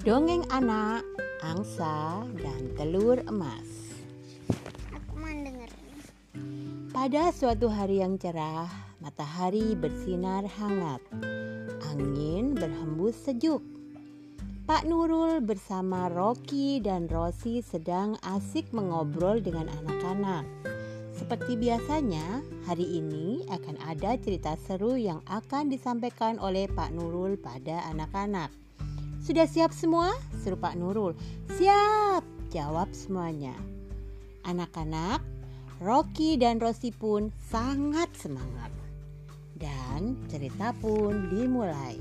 Dongeng anak, angsa, dan telur emas. Aku mau denger. Pada suatu hari yang cerah, matahari bersinar hangat. Angin berhembus sejuk. Pak Nurul bersama Rocky dan Rosi sedang asik mengobrol dengan anak-anak. Seperti biasanya, hari ini akan ada cerita seru yang akan disampaikan oleh Pak Nurul pada anak-anak. Sudah siap semua? Seru Pak Nurul. Siap, jawab semuanya. Anak-anak, Rocky dan Rosi pun sangat semangat. Dan cerita pun dimulai.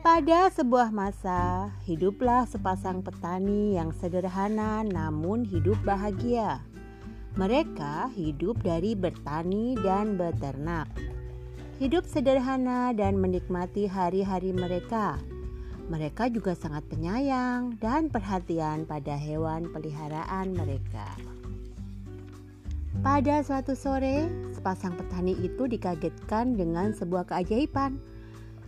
Pada sebuah masa, hiduplah sepasang petani yang sederhana namun hidup bahagia. Mereka hidup dari bertani dan beternak hidup sederhana dan menikmati hari-hari mereka. Mereka juga sangat penyayang dan perhatian pada hewan peliharaan mereka. Pada suatu sore, sepasang petani itu dikagetkan dengan sebuah keajaiban.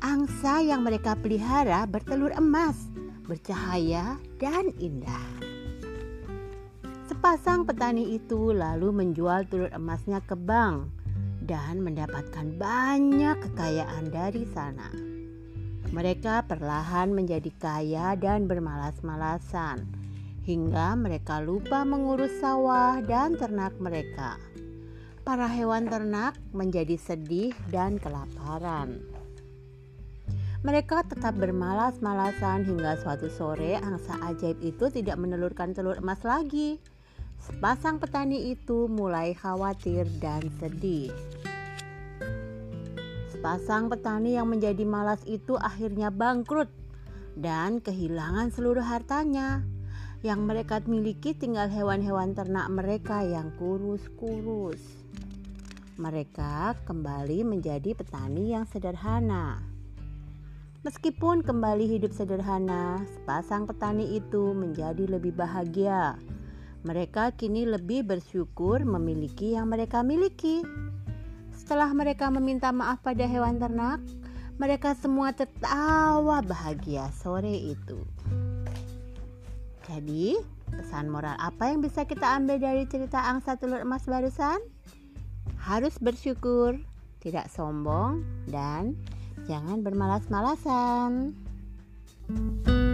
Angsa yang mereka pelihara bertelur emas, bercahaya, dan indah. Sepasang petani itu lalu menjual telur emasnya ke bank dan mendapatkan banyak kekayaan dari sana. Mereka perlahan menjadi kaya dan bermalas-malasan hingga mereka lupa mengurus sawah dan ternak mereka. Para hewan ternak menjadi sedih dan kelaparan. Mereka tetap bermalas-malasan hingga suatu sore angsa ajaib itu tidak menelurkan telur emas lagi. Sepasang petani itu mulai khawatir dan sedih. Sepasang petani yang menjadi malas itu akhirnya bangkrut dan kehilangan seluruh hartanya. Yang mereka miliki tinggal hewan-hewan ternak mereka yang kurus-kurus. Mereka kembali menjadi petani yang sederhana. Meskipun kembali hidup sederhana, sepasang petani itu menjadi lebih bahagia. Mereka kini lebih bersyukur memiliki yang mereka miliki. Setelah mereka meminta maaf pada hewan ternak, mereka semua tertawa bahagia sore itu. Jadi, pesan moral apa yang bisa kita ambil dari cerita angsa telur emas barusan? Harus bersyukur, tidak sombong, dan jangan bermalas-malasan. thank you